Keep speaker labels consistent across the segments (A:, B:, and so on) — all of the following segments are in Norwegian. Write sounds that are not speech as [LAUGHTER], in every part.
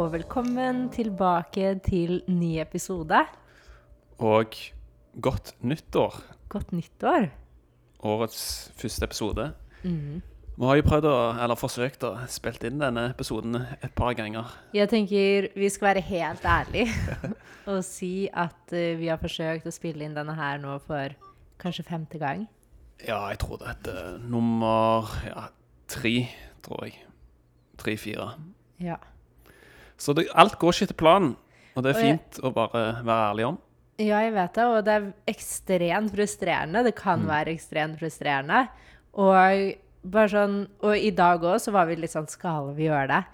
A: og velkommen tilbake til ny episode.
B: Og godt nyttår.
A: Godt nyttår.
B: Årets første episode. Vi har jo prøvd å, eller forsøkt å spille inn denne episoden et par ganger.
A: Jeg tenker vi skal være helt ærlige [LAUGHS] og si at eh, vi har forsøkt å spille inn denne her nå for kanskje femte gang.
B: Ja, jeg tror det er nummer ja, tre, tror jeg. Tre-fire.
A: Ja.
B: Så det, alt går ikke etter planen. Og det er
A: Og jeg-
B: fint å bare være ærlig om.
A: Ja, jeg vet det, og det er ekstremt frustrerende. Det kan være ekstremt frustrerende. Og bare sånn Og i dag òg så var vi litt sånn Skal vi gjøre det?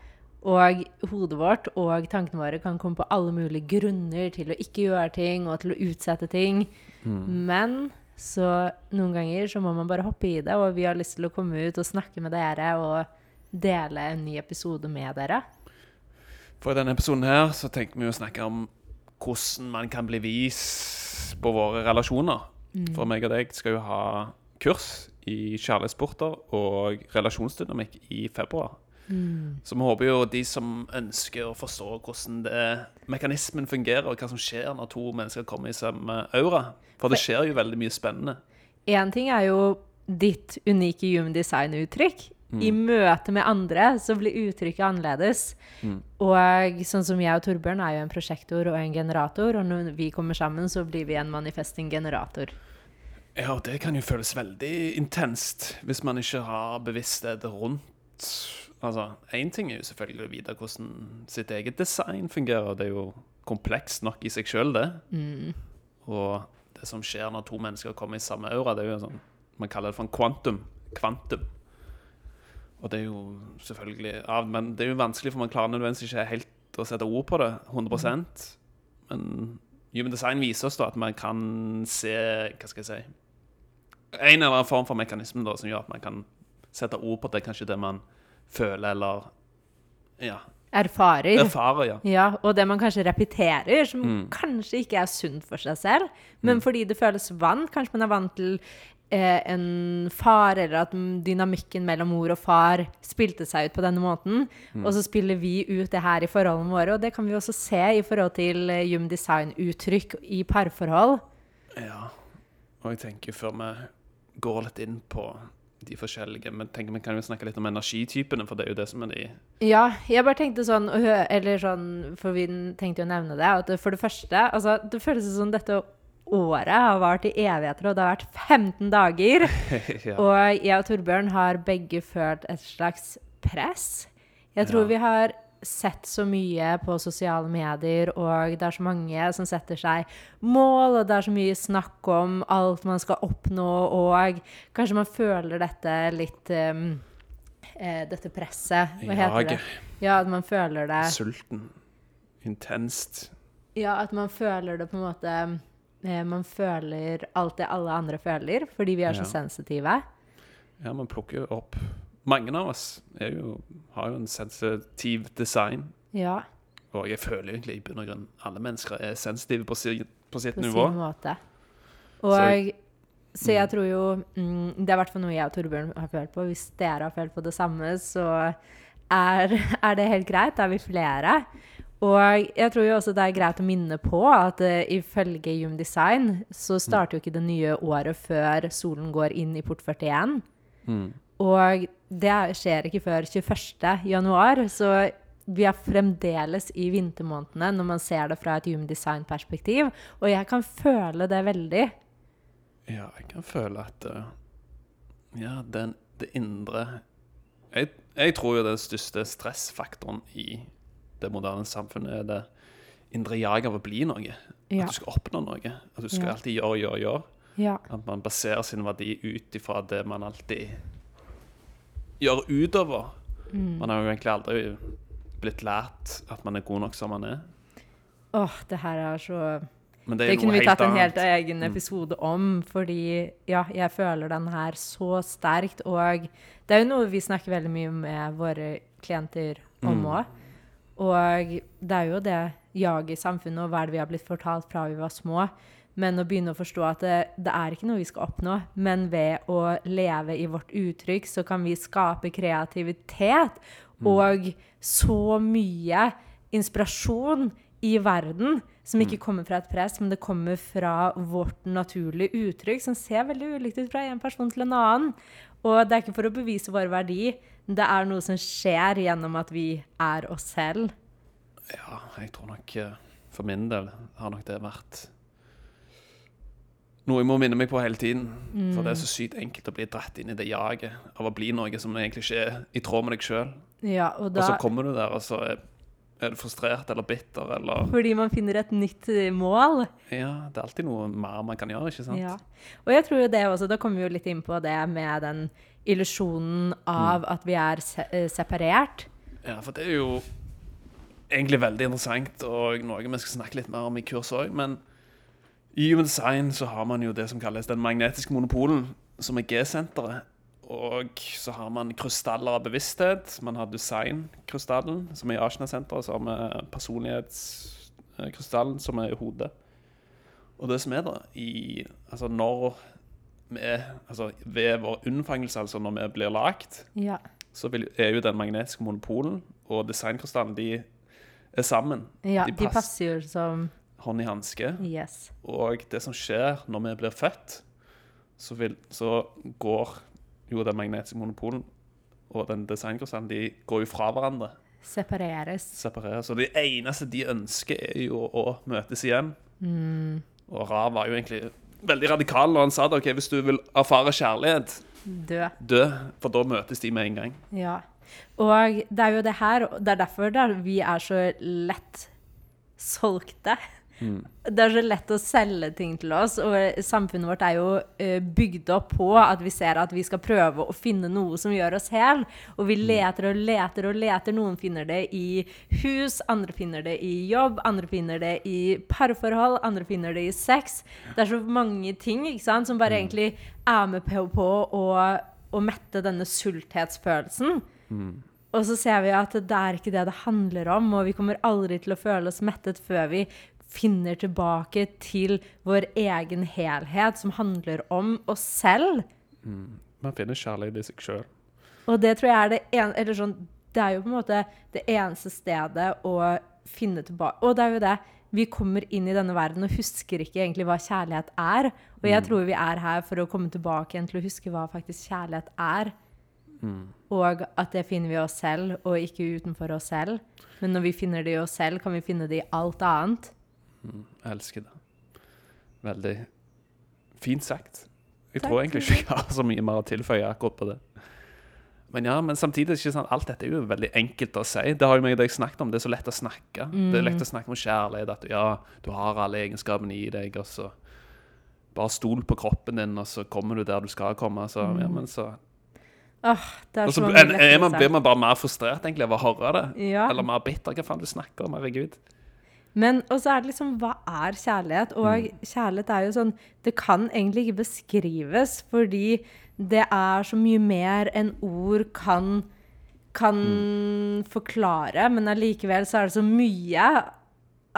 A: Og hodet vårt og tankene våre kan komme på alle mulige grunner til å ikke gjøre ting og til å utsette ting. Men så noen ganger så må man bare hoppe i det, og vi har lyst til å komme ut og snakke med dere og dele en ny episode med dere.
B: For i denne episoden her så tenker vi å snakke om hvordan man kan bli vis på våre relasjoner. For meg og deg skal jo ha kurs i kjærlighetssporter og relasjonsdynamikk i februar. Så vi håper jo de som ønsker å forstå hvordan det, mekanismen fungerer, og hva som skjer når to mennesker kommer i samme aura. For det skjer jo veldig mye spennende.
A: Én ting er jo ditt unike human design-uttrykk. I møte med andre så blir uttrykket annerledes. Og sånn som jeg og Torbjørn er jo en prosjektor og en generator, og når vi kommer sammen, så blir vi en manifesting generator.
B: Ja, og det kan jo føles veldig intenst hvis man ikke har bevissthet rundt Altså, én ting er jo selvfølgelig å vite hvordan sitt eget design fungerer. Det er jo komplekst nok i seg sjøl, det. Og det som skjer når to mennesker kommer i samme aura, det er jo sånn Man kaller det for en kvantum. Kvantum. Og det er jo selvfølgelig ja, Men det er jo vanskelig, for man klarer nødvendigvis ikke helt å sette ord på det 100% Men Human Design viser oss da at man kan se Hva skal jeg si En eller annen form for mekanisme da, som gjør at man kan sette ord på det, kanskje det man føler eller ja,
A: Erfarer.
B: erfarer. ja.
A: Ja, og det man kanskje repeterer, som kanskje ikke er sunt for seg selv, men fordi det føles vant. Kanskje man er vant til en far, eller at mm, dynamikken mellom mor og far spilte seg ut på denne måten. Og så spiller vi ut det her i forholdene våre, og det kan vi også se i forhold til eh, Human Design-uttrykk i parforhold.
B: Ja, og jeg tenker før vi går litt inn på de forskjellige Men tenker vi kan jo snakke litt om energitypene, for det er jo det som er de
A: Ja, jeg bare tenkte sånn, eller sånn, for vi tenkte jo å nevne det, at for det første, altså, det føles som dette året har vart i evigheter, og det har vært 15 dager. [LAUGHS]
B: ja.
A: Og jeg og Torbjørn har begge følt et slags press. Jeg tror
B: Ja.
A: vi har sett så mye på sosiale medier, og det er så mange som setter seg mål, og det er så mye snakk om alt man skal oppnå, og kanskje man føler dette litt um, eh, Dette presset. Hva heter det? Ja, at man føler det
B: Sulten. Intenst.
A: Ja, at man føler det på en måte eh, Man føler alt det alle andre føler, fordi vi er så
B: Ja.
A: sensitive.
B: Ja, man plukker jo opp Mange av oss jo, har jo en sensitiv design.
A: Ja,
B: Og jeg føler egentlig i bunn og grunn alle mennesker er sensitive på, si, på sitt
A: på
B: nivå.
A: sin måte. Og
B: Så-
A: så, jeg tror jo mm, Det er i hvert fall noe jeg og Torbjørn har følt på. Hvis dere har følt på det samme, så er, [LAUGHS] er det helt greit. Da er vi flere. Og jeg tror jo også det er greit å minne på at uh, ifølge Human Design så starter jo ikke det nye året før solen går inn i port 41.
B: Mm.
A: Og det er- skjer ikke før 21. januar, så vi er fremdeles i vintermånedene når man ser det fra et human design-perspektiv. Og jeg kan føle det veldig.
B: Ja, jeg kan føle at uh, Ja, den, det indre jeg, jeg tror jo den største stressfaktoren i det moderne samfunnet er det indre jaget av å bli noe.
A: Ja.
B: At du skal oppnå noe. At du skal
A: Ja.
B: alltid gjøre, gjøre, gjøre.
A: Ja.
B: At man baserer sin verdi ut ifra det man alltid gjør utover.
A: Mm.
B: Man har jo egentlig aldri blitt lært at man er god nok som man er.
A: Åh, det her er så
B: Men det
A: Det,
B: er
A: kunne
B: noe
A: vi tatt en helt egen episode om, fordi ja, jeg føler den her så sterkt. Og det er jo noe vi snakker veldig mye med våre klienter om
B: Mm.
A: Og det er jo det jaget i samfunnet, og hva er det vi har blitt fortalt fra vi var små. Men å begynne å forstå at det, det er ikke noe vi skal oppnå, men ved å leve i vårt uttrykk, så kan vi skape kreativitet og så mye inspirasjon i verden som ikke kommer fra et press, men det kommer fra vårt naturlige uttrykk, som ser veldig ulikt ut fra en person til en annen. Og det er ikke for å bevise vår verdi, det er noe som skjer gjennom at vi er oss selv.
B: Ja, jeg tror nok eh, For min del har nok det vært noe jeg må minne meg på hele tiden. For det er så sykt enkelt å bli dratt inn i det jaget av å bli noe som egentlig ikke er i tråd med deg sjøl.
A: Ja, og
B: Og så kommer du der, og så er, du frustrert eller bitter eller
A: fordi man finner et nytt eh, mål.
B: Ja, det er alltid noe mer man kan gjøre, ikke sant?
A: Ja. Og jeg tror jo det også, da kommer vi jo litt inn på det med den illusjonen av at vi er se eh, separert.
B: Ja, for det er jo egentlig veldig interessant, og noe vi skal snakke litt mer om i kurs òg. Men i Human Design så har man jo det som kalles den magnetiske monopolen, som er G-senteret. Og så har man krystaller av bevissthet. Man har designkrystallen, som er i Ashna-senteret. Så har vi personlighetskrystallen, som er i hodet. Og det som er da, i, altså når vi altså ved vår unnfangelse, altså når vi blir lagt,
A: Ja.
B: så er jo den magnetiske monopolen og designkrystallen de er sammen.
A: ja
B: De
A: de, passer jo som
B: Hånd i hanske.
A: Yes.
B: Og det som skjer når vi blir født, så, vil, så går jo den magnetiske monopolen og den designkrystallen de går jo fra hverandre.
A: Separeres.
B: Separeres. Og det eneste de ønsker, er jo å møtes igjen.
A: Mm.
B: Og Ra var jo egentlig veldig radikal når han sa det. ok, hvis du vil erfare kjærlighet,
A: dø.
B: dø, for da møtes de med en gang.
A: Ja. Og det er jo det her, og det er derfor det er, vi er så lett solgte. Det er så lett å selge ting til oss, og samfunnet vårt er jo eh, bygd opp på at vi ser at vi skal prøve å finne noe som gjør oss hel. Og vi leter og leter og leter. Noen finner det i hus, andre finner det i jobb, andre finner det i parforhold, andre finner det i sex. Det er så mange ting ikke sant, som bare egentlig er med på, på å, å mette denne sulthetsfølelsen. Og så ser vi at det er ikke det det handler om, og vi kommer aldri til å føle oss mettet før vi finner tilbake til vår egen helhet, som handler om oss selv.
B: Man finner kjærlighet i seg sjøl.
A: Og det tror jeg er det en, eller sånn, det er jo på en måte det eneste stedet å finne tilbake Og det er jo det. Vi kommer inn i denne verden og husker ikke egentlig hva kjærlighet er. Og jeg tror vi er her for å komme tilbake igjen til å huske hva faktisk kjærlighet er. Og at det finner vi oss selv, og ikke utenfor oss selv. Men når vi finner det i oss selv, kan vi finne det i alt annet.
B: Jeg elsker det. Veldig fint sagt. Jeg
A: Takk.
B: tror egentlig ikke jeg har så mye mer å tilføye akkurat på det. Men ja, men samtidig ikke sant, alt dette er jo veldig enkelt å si. Det har jo meg og deg snakket om. Det er så lett å snakke. Det er lett å snakke om kjærlighet. At ja, du har alle egenskapene i deg, og så bare stol på kroppen din, og så kommer du der du skal komme. Så, ja, men så,
A: Oh,
B: og så
A: mange
B: er man, blir man bare mer frustrert egentlig av å høre det.
A: Ja.
B: Eller mer bitter. Hva faen du snakker om? Herregud.
A: Men og så er det liksom Hva er kjærlighet? Og kjærlighet er jo sånn Det kan egentlig ikke beskrives, fordi det er så mye mer enn ord kan kan forklare, men allikevel så er det så mye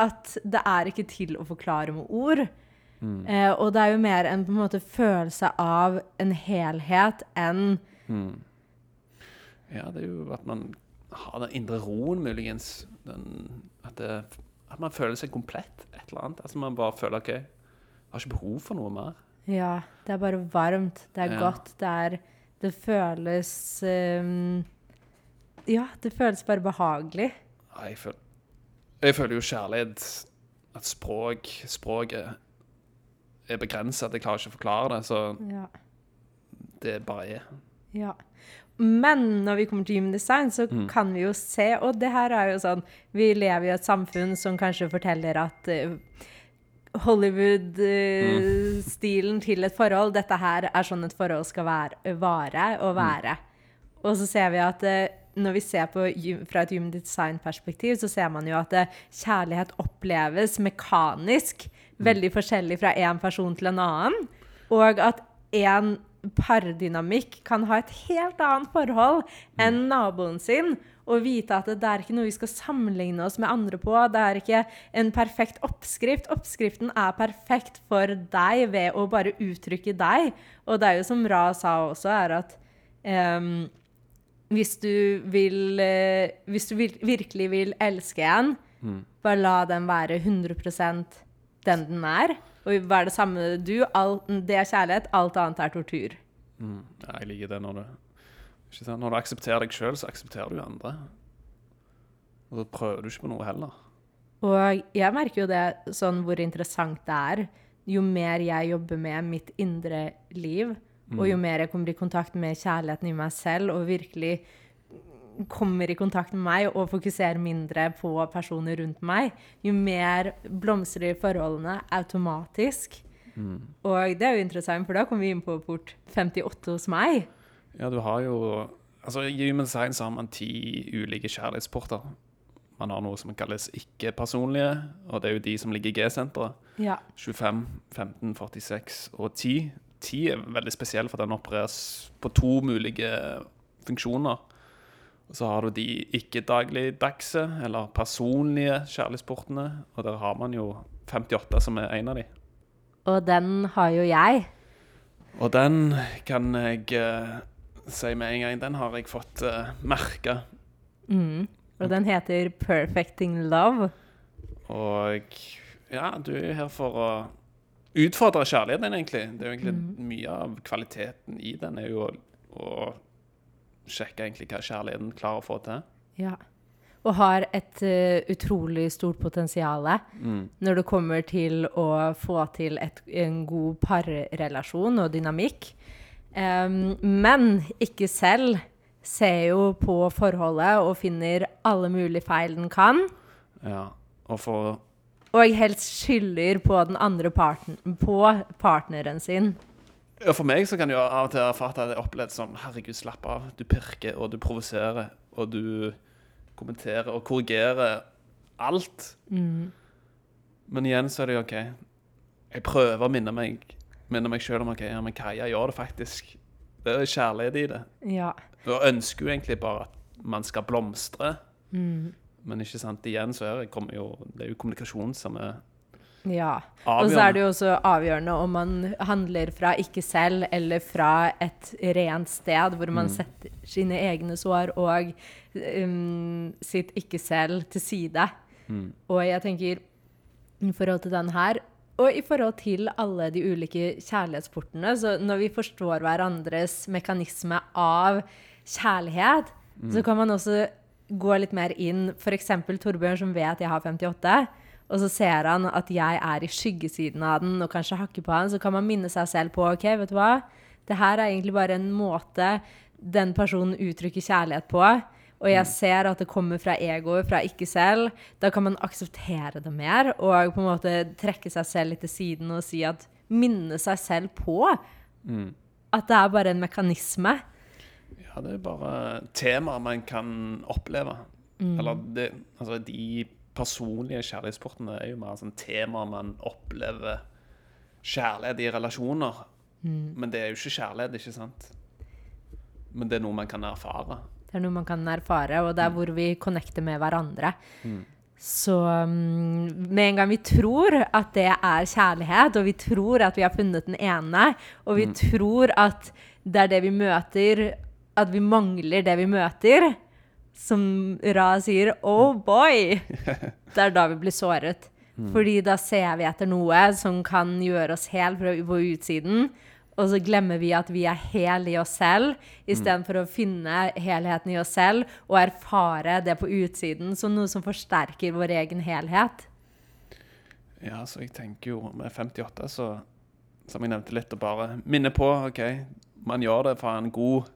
A: at det er ikke til å forklare med ord. Eh, og det er jo mer en på en måte følelse av en helhet enn
B: Ja, det er jo at man har den indre roen, muligens. Den, at, det, at man føler seg komplett. Et eller annet. Altså Man bare føler OK, jeg har ikke behov for noe mer.
A: Ja, det er bare varmt. Det er
B: Ja.
A: godt. Det er Det føles um, Ja, det føles bare behagelig.
B: Ja, Jeg føler, jeg føler jo kjærlighet At språk Språket er begrenset. At jeg klarer ikke å forklare det. Så
A: Ja.
B: det bare er.
A: ja. Men når vi kommer til human design, så kan vi jo se Og det her er jo sånn Vi lever i et samfunn som kanskje forteller at uh, Hollywood-stilen til et forhold Dette her er sånn et forhold skal være, vare og være. Og så ser vi at uh, når vi ser på fra et human design-perspektiv, så ser man jo at eh, kjærlighet oppleves mekanisk veldig forskjellig fra en person til en annen. Og at en pardynamikk kan ha et helt annet forhold enn naboen sin. Og vite at det er ikke noe vi skal sammenligne oss med andre på. Det er ikke en perfekt oppskrift. Oppskriften er perfekt for deg ved å bare uttrykke deg. Og det er jo som Ra sa også, er at um, hvis du vil uh, Hvis du vil, virkelig vil elske en, bare la den være 100% den den er. Og hva er det samme du. Alt, det er kjærlighet. Alt annet er tortur.
B: Mm. Jeg liker det når du? Når du aksepterer deg sjøl, så aksepterer du andre. Og da prøver du ikke på noe heller.
A: Og jeg merker jo det sånn hvor interessant det er. Jo mer jeg jobber med mitt indre liv, og jo mer jeg kommer i kontakt med kjærligheten i meg selv, og virkelig kommer i kontakt med meg og fokuserer mindre på personer rundt meg, jo mer blomstrer forholdene automatisk. Og det er jo interessant, for da kommer vi inn på port 58 hos meg.
B: Ja, du har jo Altså, I Human Science har man ti ulike kjærlighetsporter. Man har noe som kalles ikke-personlige, og det er jo de som ligger i G-senteret.
A: Ja.
B: 25, 15, 46 og 10. 10 er veldig spesiell, for den opereres på to mulige funksjoner. Og så har du de ikke-dagligdagse, eller personlige kjærlighetsportene. Og der har man jo 58, som er en av de.
A: Og den har jo jeg.
B: Og den kan jeg uh, si med en gang. Den har jeg fått uh, merke.
A: Mm. Og den heter 'Perfecting Love'.
B: Og ja, du er jo her for å utfordre kjærligheten, egentlig. Det er jo egentlig mye av kvaliteten i den er jo å, å sjekke egentlig hva kjærligheten klarer å få til.
A: Ja. Og har et uh, utrolig stort potensial når det kommer til å få til et, en god parrelasjon og dynamikk. Um, men ikke selv ser jo på forholdet og finner alle mulige feil den kan.
B: Ja, og for
A: Og helst skylder på den andre parten, på partneren sin.
B: Ja, For meg så kan det jo av og til jeg har opplevd sånn Herregud, slapp av. Du pirker, og du provoserer, og du kommenterer og korrigerer alt. Men igjen så er det jo OK. Jeg prøver å minne meg Minne meg sjøl om ok, ja, men Kaja gjør det faktisk. Det er kjærlighet i det.
A: Ja.
B: Og ønsker jo egentlig bare at man skal blomstre. Men ikke sant, igjen så er det, jo, det er jo kommunikasjon som er
A: Ja. Og så er det jo også avgjørende om man handler fra ikke selv eller fra et rent sted hvor man setter sine egne sår og um, sitt ikke selv til side. Og jeg tenker i forhold til den her og i forhold til alle de ulike kjærlighetsportene, så når vi forstår hverandres mekanisme av kjærlighet, så kan man også gå litt mer inn F.eks. Torbjørn, som vet jeg har 58. Og så ser han at jeg er i skyggesiden av den og kanskje hakker på han. Så kan man minne seg selv på ok, vet du hva? Det her er egentlig bare en måte den personen uttrykker kjærlighet på. Og jeg ser at det kommer fra egoet, fra ikke selv. Da kan man akseptere det mer og på en måte trekke seg selv litt til siden og si at Minne seg selv på at det er bare en mekanisme.
B: Ja, det er bare temaer man kan oppleve. Eller det, altså de personlige kjærlighetsportene er jo mer sånn tema man opplever kjærlighet i relasjoner. Men det er jo ikke kjærlighet, ikke sant? Men det er noe man kan erfare.
A: Det er noe man kan erfare, og det er hvor vi connecter med hverandre. Så um, med en gang vi tror at det er kjærlighet, og vi tror at vi har funnet den ene, og vi tror at det er det vi møter, at vi mangler det vi møter, som Ra sier, oh boy! [LAUGHS] Det er da vi blir såret. Fordi da ser vi etter noe som kan gjøre oss hel på utsiden, og så glemmer vi at vi er hel i oss selv, istedenfor å finne helheten i oss selv og erfare det på utsiden som noe som forsterker vår egen helhet.
B: Ja, så jeg tenker jo med 58, så som jeg nevnte litt, å bare minne på OK, man gjør det fra en god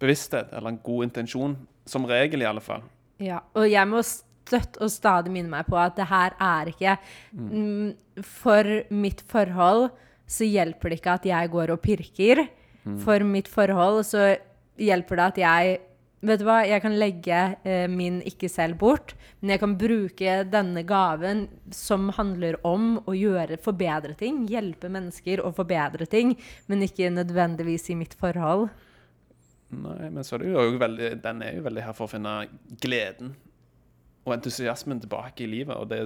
B: bevissthet, eller en god intensjon. Som regel, i alle fall.
A: Ja, og jeg må støtt og stadig minne meg på at det her er ikke mm, For mitt forhold så hjelper det ikke at jeg går og pirker. For mitt forhold så hjelper det at jeg Vet du hva, jeg kan legge eh, min ikke selv bort, men jeg kan bruke denne gaven som handler om å gjøre, forbedre ting, hjelpe mennesker å forbedre ting, men ikke nødvendigvis i mitt forhold.
B: Nei, men så er det jo veldig, den er jo veldig her for å finne gleden og entusiasmen tilbake i livet. Og det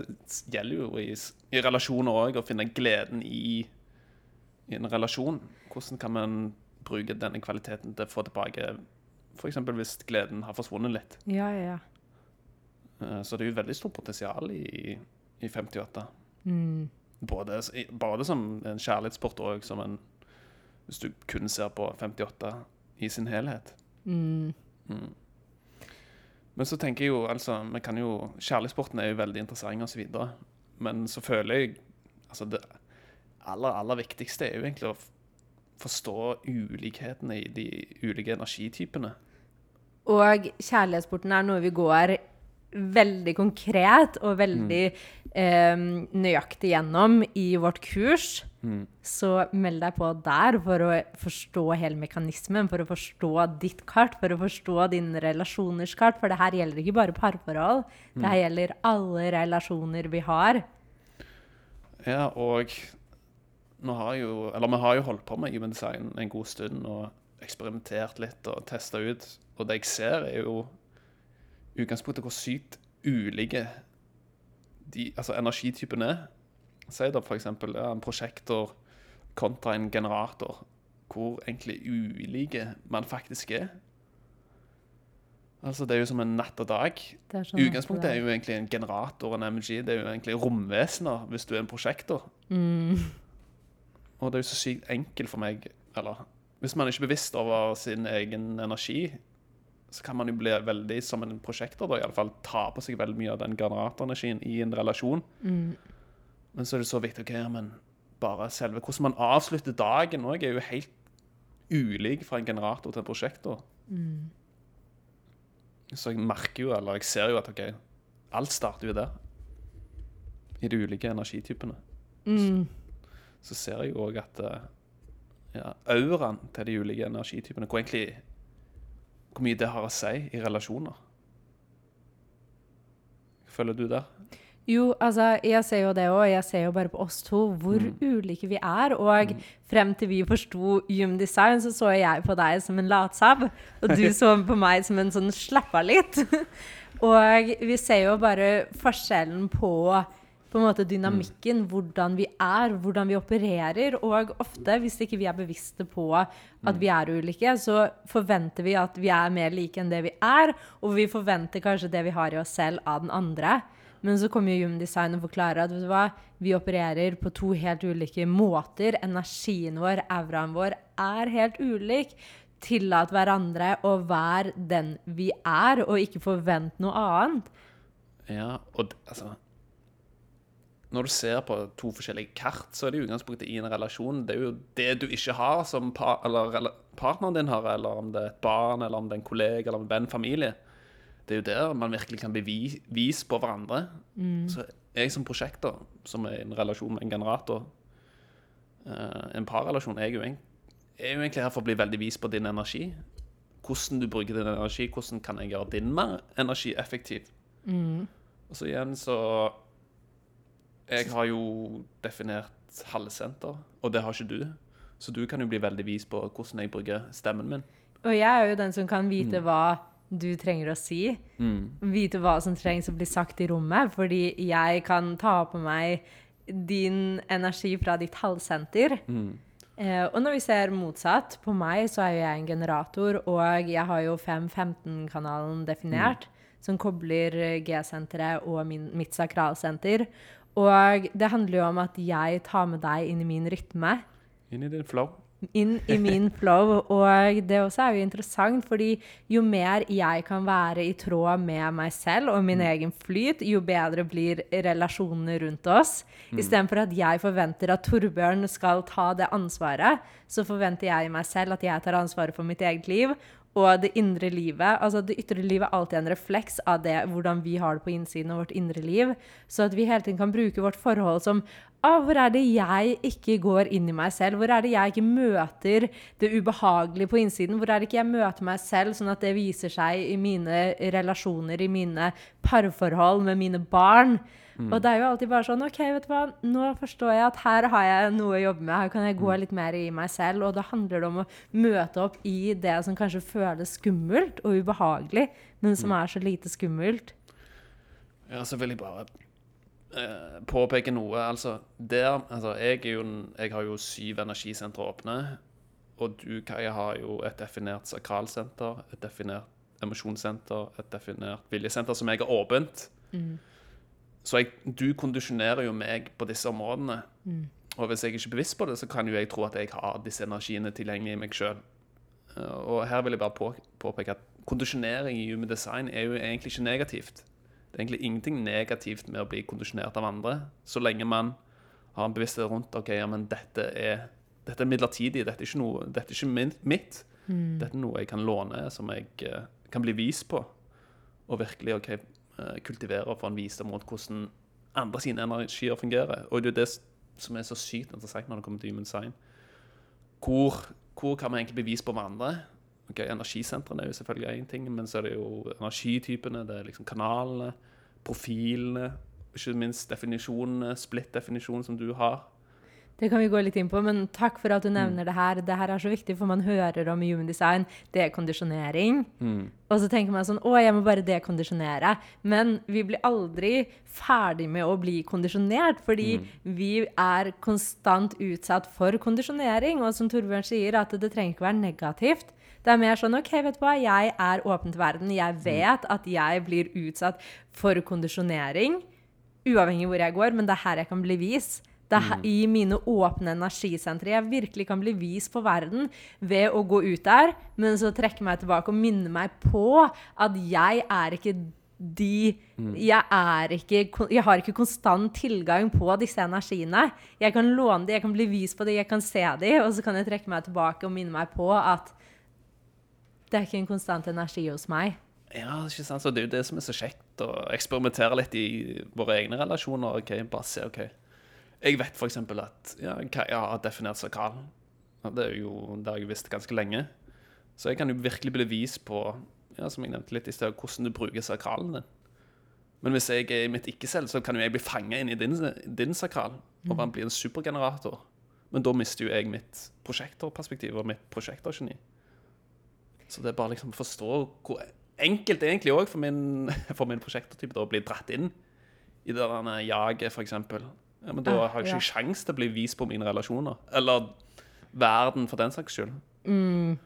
B: gjelder jo i, i relasjoner òg, å finne gleden i, i en relasjon. Hvordan kan man bruke denne kvaliteten til å få tilbake F.eks. hvis gleden har forsvunnet litt.
A: Ja, ja, ja.
B: Eh, Så det er jo veldig stort potensial i, i 58.
A: Mm.
B: Både, både som en kjærlighetssport og som en Hvis du kun ser på 58 i sin helhet.
A: Mm.
B: Mm. Men så tenker jeg jo, altså vi kan jo, Kjærlighetssporten er jo veldig interessant osv. Men så føler jeg altså Det aller, aller viktigste er jo egentlig å forstå ulikhetene i de ulike energitypene.
A: Og kjærlighetssporten er noe vi går veldig konkret og veldig eh, nøyaktig gjennom i vårt kurs. Så meld deg på der for å forstå hele mekanismen, for å forstå ditt kart, for å forstå dine relasjoners kart. For det her gjelder ikke bare parforhold. Det her gjelder alle relasjoner vi har.
B: Ja, og nå har jo, eller vi har jo holdt på med human design en god stund og eksperimentert litt og testa ut. Og det jeg ser, er jo utgangspunktet hvor sykt ulike de, altså energitypene er. Si da f.eks. Ja, en prosjektor kontra en generator. Hvor egentlig ulike man faktisk er. Altså, Det er jo som en natt og dag.
A: Er sånn
B: utgangspunktet er jo egentlig en generator og en MG det er jo egentlig romvesener hvis du er en prosjektor.
A: Mm.
B: Og det er jo så sykt enkelt for meg Eller hvis man er ikke bevisst over sin egen energi, så kan man jo bli veldig som en prosjektor, da, i alle fall ta på seg veldig mye av den generatorenergien i en relasjon.
A: Mm.
B: Men så er det så viktig okay, men bare selve Hvordan man avslutter dagen òg, er jo helt ulik fra en generator til en prosjektor.
A: Mm.
B: Så jeg merker jo, eller jeg ser jo at ok, alt starter jo der. I de ulike energitypene.
A: Mm.
B: Så ser jeg òg at eh, ja, auraen til de ulike energitypene hvor, egentlig, hvor mye det har å si i relasjoner. Føler du der?
A: Jo, altså, jeg ser jo det òg. Jeg ser jo bare på oss to hvor ulike vi er. Og frem til vi forsto gymdesign, Design, så så jeg på deg som en latsabb. Og du [LAUGHS] så på meg som en sånn slappa litt. [LAUGHS] og vi ser jo bare forskjellen på på en måte dynamikken, hvordan vi er, hvordan vi opererer. Og ofte, hvis ikke vi er bevisste på at vi er ulike, så forventer vi at vi er mer like enn det vi er. Og vi forventer kanskje det vi har i oss selv, av den andre. Men så kommer jo Human og forklarer at hva, vi opererer på to helt ulike måter. Energien vår, auraen vår, er helt ulik. Tillat hverandre å være den vi er, og ikke forvent noe annet.
B: Ja, og altså Når du ser på to forskjellige kart, så er det jo utgangspunktet i en relasjon. Det er jo det du ikke har, som par, eller, partneren din har, eller om det er et barn, eller om det er en kollega, eller en venn, familie. Det er jo der man virkelig kan bevise på hverandre. Så jeg som prosjekter, som er i en relasjon med en generator, eh, en parrelasjon, er jo, egent- er jo egentlig her for å bli veldig vis på din energi. Hvordan du bruker din energi, hvordan kan jeg gjøre din mer energieffektiv. Og så igjen så Jeg har jo definert halvsenter, og det har ikke du. Så du kan jo bli veldig vis på hvordan jeg bruker stemmen min.
A: Og jeg er jo den som kan vite hva du trenger å si. Vite hva som trengs å bli sagt i rommet. Fordi jeg kan ta på meg din energi fra ditt halvsenter. Eh, og når vi ser motsatt, på meg så er jo jeg en generator, og jeg har jo 5-15-kanalen definert, som kobler G-senteret og min, mitt sakralsenter. Og det handler jo om at jeg tar med deg inn i min rytme
B: Inn i din flow.
A: Inn i min flow. Og det også er jo interessant, fordi jo mer jeg kan være i tråd med meg selv og min egen flyt, jo bedre blir relasjonene rundt oss. Istedenfor at jeg forventer at Torbjørn skal ta det ansvaret, så forventer jeg i meg selv at jeg tar ansvaret for mitt eget liv. og det indre livet. Altså det ytre livet er alltid en refleks av det, hvordan vi har det på innsiden av vårt indre liv. Så at vi hele tiden kan bruke vårt forhold som ah, Hvor er det jeg ikke går inn i meg selv? Hvor er det jeg ikke møter det ubehagelige på innsiden? Hvor er det ikke jeg møter meg selv, sånn at det viser seg i mine relasjoner, i mine parforhold med mine barn? Mm. Og det er jo alltid bare sånn OK, vet du hva, nå forstår jeg at her har jeg noe å jobbe med. Her kan jeg gå mm. litt mer i meg selv. Og da handler det om å møte opp i det som kanskje føles skummelt og ubehagelig, men som mm. er så lite skummelt.
B: Ja, så veldig bare eh, påpeke noe. Altså, der Altså, jeg, jo, jeg har jo syv energisentre åpne. Og du, Kaja, har jo et definert sakralsenter, et definert emosjonssenter, et definert viljesenter som jeg har åpent. Mm. Så jeg, du kondisjonerer jo meg på disse områdene. Mm. Og hvis jeg ikke er bevisst på det, så kan jo jeg tro at jeg har disse energiene tilgjengelig i meg sjøl. Eh, og her vil jeg bare på, påpeke at kondisjonering i human design er jo egentlig ikke negativt. Det er egentlig ingenting negativt med å bli kondisjonert av andre, så lenge man har en bevissthet rundt ok, ja, men dette er, dette er midlertidig, dette er ikke, noe, dette er ikke mitt. Mm. Dette er noe jeg kan låne, som jeg uh, kan bli vist på. Og virkelig ok, Eh, kultivere og få en visdom rundt hvordan andre sine energier fungerer. Og det er det som er så sykt interessant når det kommer til human sign. Hvor, hvor kan man egentlig bevise på hverandre? Okay, energisentrene er jo selvfølgelig én ting, men så er det jo energitypene, det er liksom kanalene, profilene, ikke minst definisjonene, split-definisjonen som du har.
A: Det kan vi gå litt inn på, men takk for at du nevner mm. det her. Det her er så viktig, for man hører om human design, dekondisjonering. Mm. Og så tenker man sånn Å, jeg må bare dekondisjonere. Men vi blir aldri ferdig med å bli kondisjonert, fordi mm. vi er konstant utsatt for kondisjonering. Og som Torbjørn sier, at det trenger ikke være negativt. Det er mer sånn OK, vet du hva, jeg er åpen til verden. Jeg mm. vet at jeg blir utsatt for kondisjonering. Uavhengig hvor jeg går, men det er her jeg kan bli vist. Det er mm. i mine åpne energisentre jeg virkelig kan bli vist på verden ved å gå ut der, men så trekke meg tilbake og minne meg på at jeg er ikke de mm. jeg, er ikke, jeg har ikke konstant tilgang på disse energiene. Jeg kan låne dem, jeg kan bli vist på dem, jeg kan se dem, og så kan jeg trekke meg tilbake og minne meg på at det er ikke en konstant energi hos meg.
B: Ja, ikke sant? Så Det er jo det som er så kjekt, å eksperimentere litt i våre egne relasjoner. ok, bare se, ok, jeg vet f.eks. at ja, jeg har definert sakral. Det er jo det har jeg visst ganske lenge. Så jeg kan jo virkelig bli vist på ja, som jeg nevnte litt i sted, hvordan du bruker sakralen din. Men hvis jeg er i mitt ikke-selv, så kan jo jeg bli fanga inn i din, din sakral og bare bli en supergenerator. Men da mister jo jeg mitt prosjektorperspektiv og mitt prosjektorgeni. Så det er bare liksom å forstå hvor enkelt det egentlig òg for min, [LAUGHS] for min prosjektortype å bli dratt inn i det der jaget, f.eks. Ja, men da har jeg ikke ja. sjans til å bli vist på mine relasjoner. Eller verden, for den saks skyld.
A: Mm.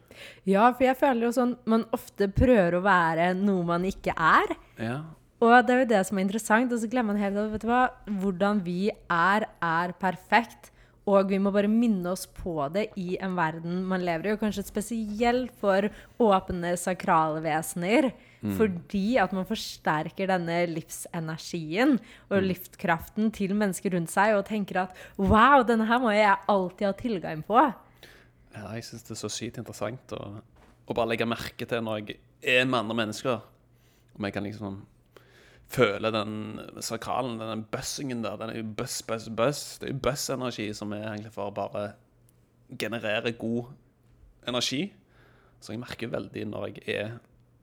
A: Ja, for jeg føler jo sånn man ofte prøver å være noe man ikke er.
B: Ja.
A: Og det er jo det som er interessant. Og så glemmer man helt vet du hva, hvordan vi er, er perfekt. Og vi må bare minne oss på det i en verden man lever i, og kanskje spesielt for åpne sakrale vesener. Mm. Fordi at man forsterker denne livsenergien og mm. livskraften til mennesker rundt seg, og tenker at wow, denne her må jeg alltid ha tilgang på.
B: Ja, jeg syns det er så sykt interessant å, å, bare legge merke til når jeg er med andre mennesker. Om jeg kan liksom føle den sakralen, den bussingen der. Den er jo buss, buss, buss. Det er jo buzz-energi som er egentlig for å bare generere god energi. Så jeg merker veldig når jeg er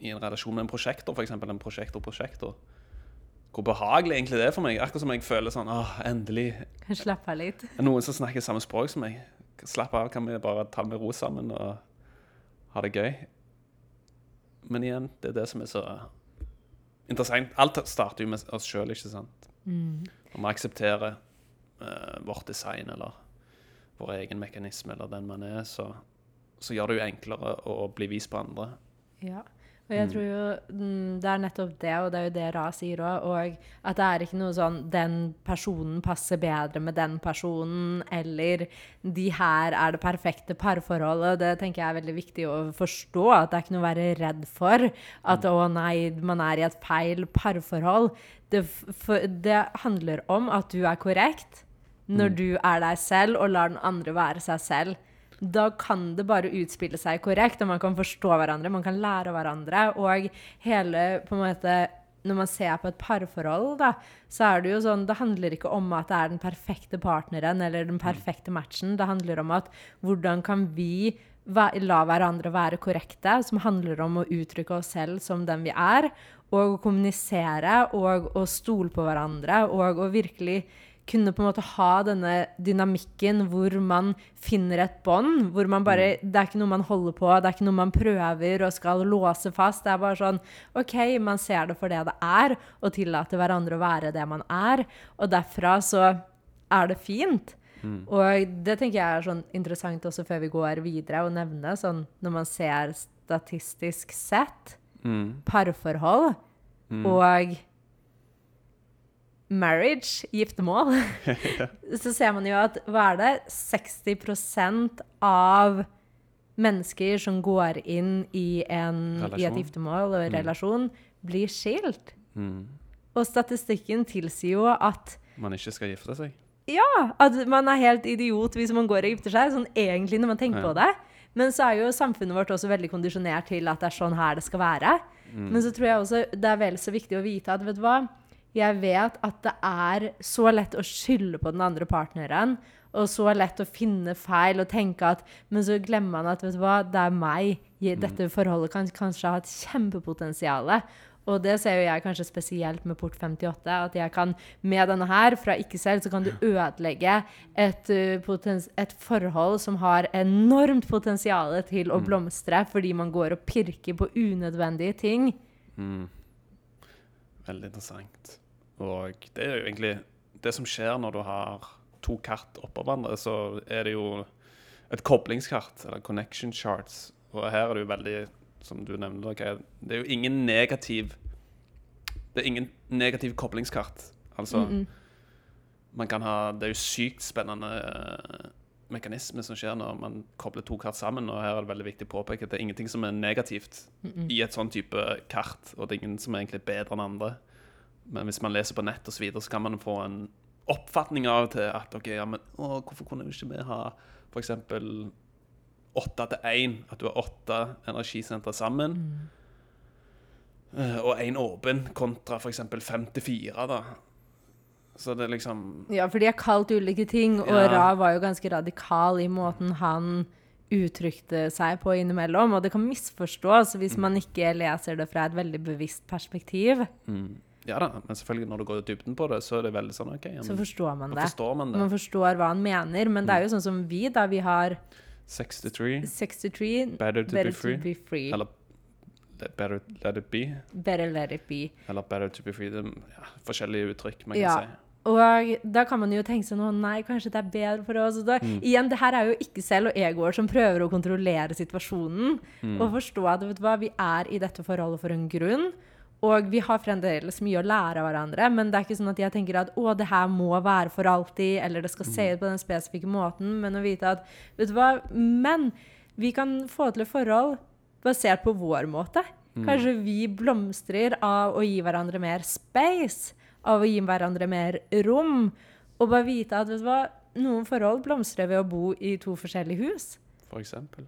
B: i en relasjon med en prosjektor, f.eks. en prosjektor-prosjektor. Hvor behagelig egentlig det er for meg. Akkurat som jeg føler sånn åh, endelig.
A: Kan slappe av litt.
B: Noen som snakker samme språk som meg. Slapp av, kan vi bare ta med ro sammen og ha det gøy. Men igjen, det er det som er så interessant. Alt starter jo med oss sjøl, ikke sant. Mm. Om vi aksepterer uh, vårt design eller vår egen mekanisme eller den man er, så, så gjør det jo enklere å bli vist på andre.
A: Ja. Og jeg mm. tror jo mm, det er nettopp det, og det er jo det Ra sier òg, og at det er ikke noe sånn den personen passer bedre med den personen, eller de her er det perfekte parforholdet. Det tenker jeg er veldig viktig å forstå, at det er ikke noe å være redd for. At mm. å nei, man er i et feil parforhold. Det, for, det handler om at du er korrekt når du er deg selv, og lar den andre være seg selv. Da kan det bare utspille seg korrekt, og man kan forstå hverandre, man kan lære hverandre. Og hele på en måte når man ser på et parforhold, da, så er det jo sånn Det handler ikke om at det er den perfekte partneren eller den perfekte matchen. Det handler om at hvordan kan vi la hverandre være korrekte, som handler om å uttrykke oss selv som den vi er, og å kommunisere og å stole på hverandre og å virkelig kunne på en måte ha denne dynamikken hvor man finner et bånd. hvor man bare, Det er ikke noe man holder på, det er ikke noe man prøver og skal låse fast. Det er bare sånn OK, man ser det for det det er, og tillater hverandre å være det man er. Og derfra så er det fint. Mm. Og det tenker jeg er sånn interessant også før vi går videre, å nevne sånn når man ser statistisk sett mm. parforhold mm. og marriage, giftermål, [LAUGHS] [LAUGHS] så ser man jo at hva er det 60% av mennesker som går inn i, en, i et giftermål og en mm. relasjon, blir skilt. Mm. Og statistikken tilsier jo at
B: Man ikke skal gifte seg?
A: Ja! At man er helt idiot hvis man går og gifter seg, sånn egentlig når man tenker ja. på det. Men så er jo samfunnet vårt også veldig kondisjonert til at det er sånn her det skal være. Mm. Men så tror jeg også det er vel så viktig å vite at vet du hva, jeg vet at det er så lett å skylde på den andre partneren. Og så lett å finne feil og tenke at Men så glemmer man at vet du hva, det er meg. Mm. Dette forholdet kan kanskje ha et kjempepotensial. Og det ser jo jeg kanskje spesielt med Port 58. At jeg kan med denne her, fra ikke selv, så kan du ødelegge et, uh, et forhold som har enormt potensial til å mm. blomstre, fordi man går og pirker på unødvendige ting. Mm.
B: Veldig interessant. Og det er jo egentlig det som skjer når du har to kart oppå hverandre, så er det jo et koblingskart, eller connection charts. Og her er det jo veldig, som du nevnte, okay, det er jo ingen negativ Det er ingen negativ koblingskart. Altså mm -mm. Man kan ha Det er jo sykt spennende uh, mekanisme som skjer når man kobler to kart sammen. Og her er det veldig viktig å påpeke at det er ingenting som er negativt mm i et sånn type kart. Og det er ingen som er egentlig bedre enn andre. Men hvis man leser på nett og så, videre, så kan man få en oppfatning av til at ok, ja, men å, hvorfor kunne vi ikke vi ha f.eks. åtte til én? At du har åtte energisentre sammen. Mm. Og én åpen kontra f.eks. fem til fire, da. Så det liksom
A: Ja, for de har kalt ulike ting, og ja. Ra var jo ganske radikal i måten han uttrykte seg på innimellom. Og det kan misforstås hvis mm. man ikke leser det fra et veldig bevisst perspektiv. Mm.
B: Ja da, men selvfølgelig når du går i dybden på det, så er det veldig sånn OK. Ja,
A: så forstår man det.
B: Forstår man, det.
A: man forstår hva han mener. Men det er jo mm. sånn som vi, da. Vi har
B: 63.
A: 63
B: better, to, better be to, be free. Eller Better let it be.
A: Better let it be.
B: Eller better to be free. Det er ja, forskjellige uttrykk man ja. kan si.
A: Og da kan man jo tenke seg noe, Nei, kanskje det er bedre for oss. Da, mm. Igjen, det her er jo ikke selv og egoer som prøver å kontrollere situasjonen. Mm. Og forstå at vet du hva, vi er i dette forholdet for en grunn. Og vi har fremdeles mye å lære av hverandre, men det er ikke sånn at jeg tenker at å, det her må være for alltid, eller det skal se ut på den spesifikke måten, men å vite at vet du hva, men vi kan få til et forhold basert på vår måte. Mm. Kanskje vi blomstrer av å gi hverandre mer space, av å gi hverandre mer rom, og bare vite at vet du hva, noen forhold blomstrer ved å bo i to forskjellige hus.
B: For eksempel.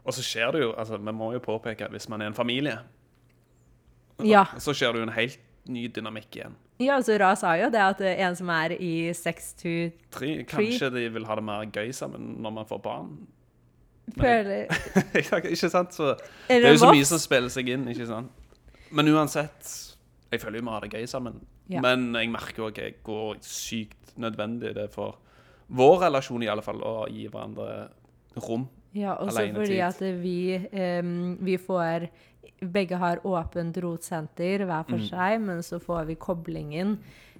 B: Og så skjer det jo, altså vi må jo påpeke at hvis man er en familie
A: ja.
B: Så det jo en helt ny dynamikk igjen.
A: Ja, så Ra sa jo det at en som er i 6 to 3
B: Kanskje de vil ha det mer gøy sammen når man får barn.
A: Føler [LAUGHS]
B: Ikke sant? Så det er jo så mye som spiller seg inn, ikke sant? Men uansett Jeg føler jo vi har det gøy sammen. Ja. Men jeg merker òg hvor sykt nødvendig det er for vår relasjon i alle fall å gi hverandre rom.
A: Ja, også fordi at vi, um, vi får begge har åpent rotsenter hver for mm. seg, men så får vi koblingen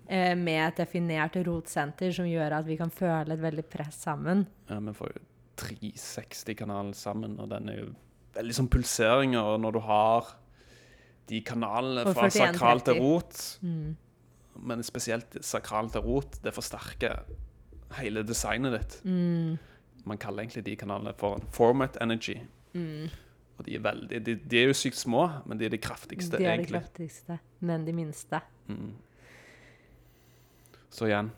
A: eh, med et definert rotsenter som gjør at vi kan føle et veldig press sammen.
B: Ja, Vi får jo 360-kanalen sammen, og den er jo veldig sånn pulseringer. Når du har de kanalene fra sakral til rot, mm. men spesielt sakral til rot, det forsterker hele designet ditt. Mm. Man kaller egentlig de kanalene for format energy. Mm. Og de er, veldig, de, de er jo sykt små, men de er de kraftigste.
A: De er egentlig. de kraftigste, men de minste. Mm.
B: Så igjen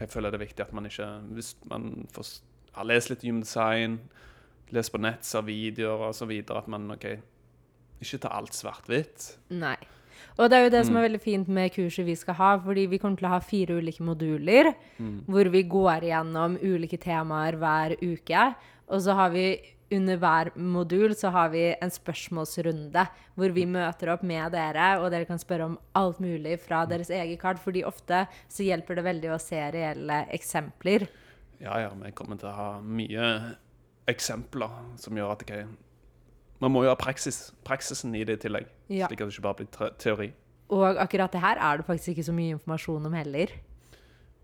B: Jeg føler det er viktig at man ikke Hvis man får har lest litt human design, lest på nett, ser videoer videre, at man OK Ikke ta alt svart-hvitt.
A: Nei. Og det er jo det som
B: Mm.
A: er veldig fint med kurset vi skal ha, fordi vi kommer til å ha fire ulike moduler,
B: Mm.
A: hvor vi går igjennom ulike temaer hver uke. Og så har vi under hver modul så har vi en spørsmålsrunde hvor vi møter opp med dere, og dere kan spørre om alt mulig fra deres eget kart, fordi ofte så hjelper det veldig å se reelle eksempler.
B: Ja, ja, vi kommer til å ha mye eksempler som gjør at okay, Man må jo ha praksis, praksisen i det i tillegg,
A: Ja.
B: slik at det ikke bare blir teori.
A: Og akkurat det her er det faktisk ikke så mye informasjon om heller.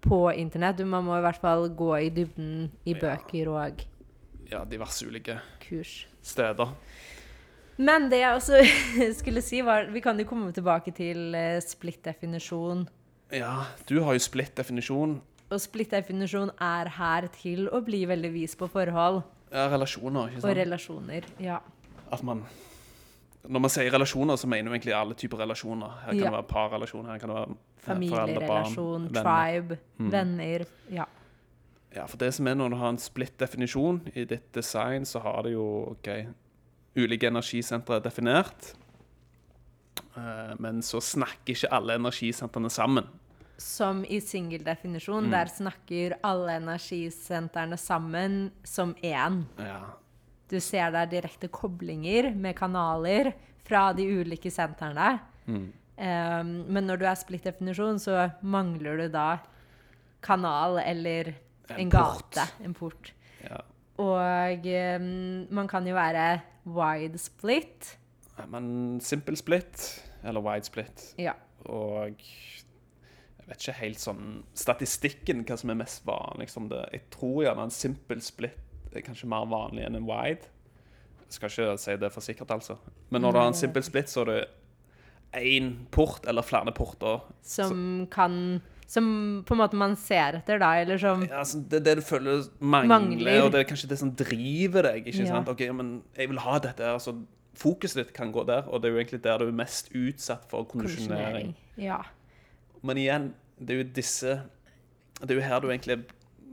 A: På internett. Man må i hvert fall gå i dybden i bøker og
B: Ja, diverse ulike
A: kurs.
B: steder.
A: Men det jeg også [LAUGHS] skulle si, var Vi kan jo komme tilbake til eh, split-definisjon.
B: Ja, du har jo splitt definisjon.
A: Og split-definisjon er her til å bli veldig vis på forhold
B: Ja, relasjoner, ikke sant?
A: og relasjoner. Ja.
B: At man Når man sier relasjoner, så mener vi egentlig alle typer relasjoner. Her kan
A: Ja.
B: det være parrelasjoner, her kan det være
A: Familierelasjon,
B: venner.
A: tribe,
B: Mm.
A: venner. Ja.
B: Ja, for det som er når du har en splitt definisjon i ditt design, så har det jo ok, ulike energisentre definert. Eh, men så snakker ikke alle energisentrene sammen.
A: Som i singeldefinisjon,
B: Mm.
A: der snakker alle energisentrene sammen som én.
B: Ja.
A: Du ser der direkte koblinger med kanaler fra de ulike sentrene.
B: Mm.
A: Um, men når du er splitt definisjon, så mangler du da kanal eller en,
B: En
A: gate. En port.
B: ja.
A: Og um, man kan jo være wide split.
B: Men simple split, eller wide split,
A: Ja.
B: og jeg vet ikke helt sånn statistikken hva som er mest vanlig Liksom det. Jeg tror gjerne en simple split er kanskje mer vanlig enn en wide. Jeg skal ikke si det for sikkert, altså. Men når du har en simple split, så er det én port eller flere porter.
A: Som kan Som på en måte man ser etter, da, eller som
B: Ja, altså, det det du føler mangler,
A: Mangler.
B: og det er kanskje det som driver deg. ikke
A: Ja.
B: sant? Ok, men jeg vil ha dette her, så Fokuset ditt kan gå der, og det er jo egentlig der du er mest utsatt for kondisjonering.
A: Ja.
B: Men igjen, det er jo disse Det er jo her du egentlig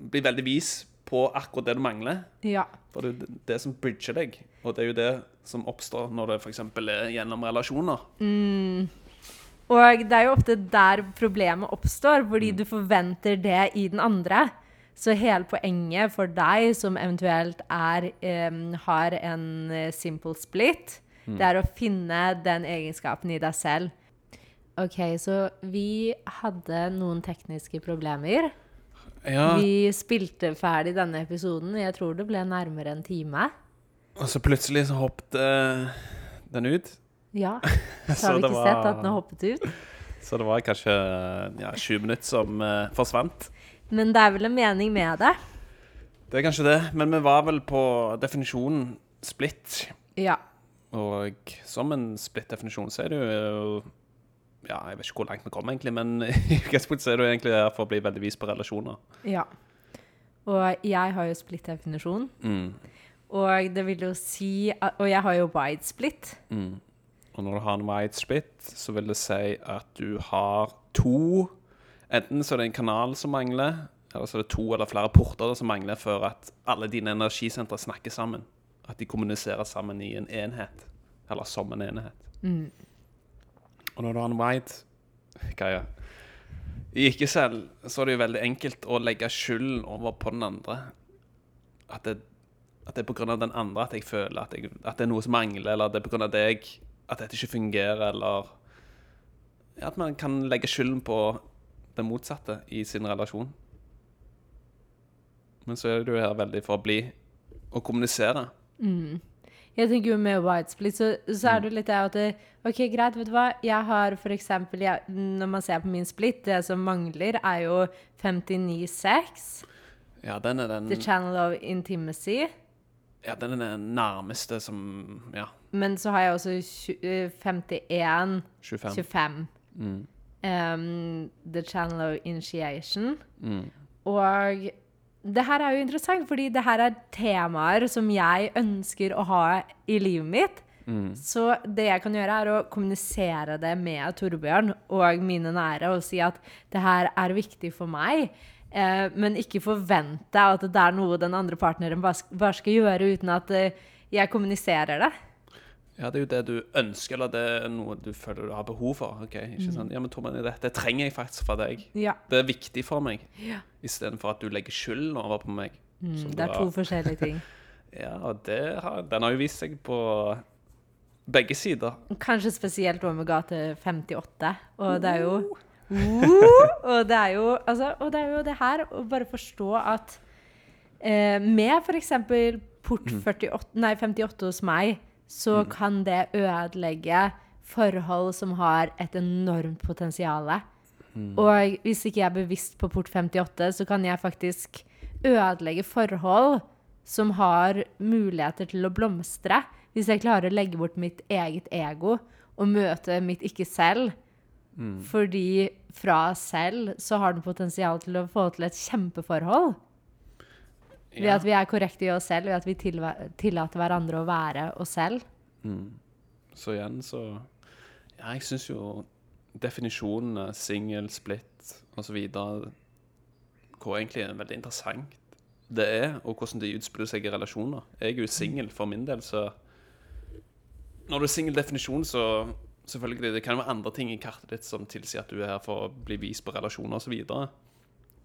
B: blir veldig vis på akkurat det du mangler.
A: ja.
B: For det er det som bridger deg, og det er jo det som oppstår når det f.eks. er gjennom relasjoner.
A: Og det er jo ofte der problemet oppstår, fordi du forventer det i den andre. Så hele poenget for deg som eventuelt er, um, har en eh, simple split, det er å finne den egenskapen i deg selv. OK, så vi hadde noen tekniske problemer.
B: Ja,
A: Vi spilte ferdig denne episoden. Jeg tror det ble nærmere en time.
B: Og så plutselig så hoppet uh, den ut.
A: Ja. [LAUGHS] Så har vi ikke
B: var-
A: sett at den har hoppet ut.
B: Så det var kanskje ja, 20 minutter som eh, forsvant.
A: Men det er vel en mening med det.
B: Det er kanskje det, men vi var vel på definisjonen splitt.
A: Ja.
B: Og som en splitt-definisjon så er det jo Ja, jeg vet ikke hvor langt vi kom, egentlig, men [LAUGHS] i utgangspunktet så er jo egentlig her for å bli veldig vis på relasjoner.
A: Ja. Og jeg har jo splitt-definisjon.
B: Mm.
A: Og det vil jo si at, Og jeg har jo wide split.
B: Mm. Og når du har en wide spit, så vil det si at du har to Enten så er det en kanal som mangler, eller så er det to eller flere porter som mangler for at alle dine energisentre snakker sammen. At de kommuniserer sammen i en enhet. Eller som en enhet.
A: Mm.
B: Og når du har en wide greie I ikke selv så er det jo veldig enkelt å legge skylden over på den andre. At det, at det er av den andre at jeg føler at, jeg, at det er noe som mangler, eller at det er av deg at dette ikke fungerer, eller At man kan legge skylden på det motsatte i sin relasjon. Men så er du her veldig for å bli og kommunisere.
A: Mm. Jeg tenker jo med white split, så, så er det jo litt det at det, OK, greit, vet du hva. Jeg har for eksempel jeg, Når man ser på min split, det som mangler, er jo 59-6.
B: Ja, den er den,
A: The channel of intimacy.
B: Ja, den er den nærmeste som Ja,
A: Men så har jeg også eh, 51
B: 25.
A: 25.
B: Mm.
A: Um, the channel of initiation.
B: Mm.
A: Og det her er jo interessant, fordi det her er temaer som jeg ønsker å ha i livet mitt.
B: Mm.
A: Så det jeg kan gjøre, er å kommunisere det med Torbjørn og mine nære og si at det her er viktig for meg. Eh, men ikke forvente at det er noe den andre partneren bare skal gjøre uten at eh, jeg kommuniserer det.
B: Ja, det er jo det du ønsker, eller det er noe du føler du har behov for. ok, ikke
A: Mm.
B: sant? Ja, men Torben, det, det trenger jeg faktisk fra deg.
A: Ja.
B: Det er viktig for meg,
A: Ja.
B: istedenfor at du legger skylden over på meg.
A: Mm, det er to forskjellige ting. [LAUGHS]
B: Ja, og det har, den har jo vist seg på begge sider.
A: Kanskje spesielt med 58. Og det er jo Uh, og, det er jo, altså, og det er jo det her å bare forstå at eh, med f.eks. port 48, nei, 58 hos meg, så kan det ødelegge forhold som har et enormt potensial. Og hvis ikke jeg er bevisst på port 58, så kan jeg faktisk ødelegge forhold som har muligheter til å blomstre. Hvis jeg klarer å legge bort mitt eget ego og møte mitt ikke selv. Fordi fra selv så har den potensial til å få til et kjempeforhold. Ved
B: Ja.
A: at vi er korrekte i oss selv, ved at vi tillater hverandre å være oss selv.
B: Så igjen så Ja, jeg syns jo definisjonene singel, split osv. Hvor egentlig er veldig interessant det er, og hvordan det utspiller seg i relasjoner. Jeg er jo singel for min del, så Når du er singel definisjon, så selvfølgelig Det kan være andre ting i kartet ditt som tilsier at du er her for å bli vist på relasjoner osv. Og, så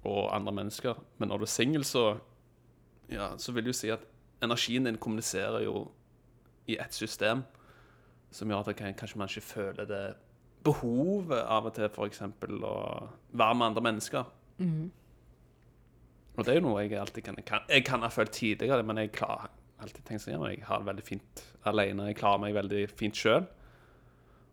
B: og andre mennesker. Men når du er singel, så Ja, så vil jo si at energien din kommuniserer jo i ett system som gjør at kan, kanskje man ikke føler det behovet av og til, f.eks. å være med andre mennesker. Og det er jo noe jeg alltid kan kan- Jeg kan ha følt tidligere, men jeg klarer alltid tenkt sånn, jeg har det veldig fint alene. Jeg klarer meg veldig fint sjøl.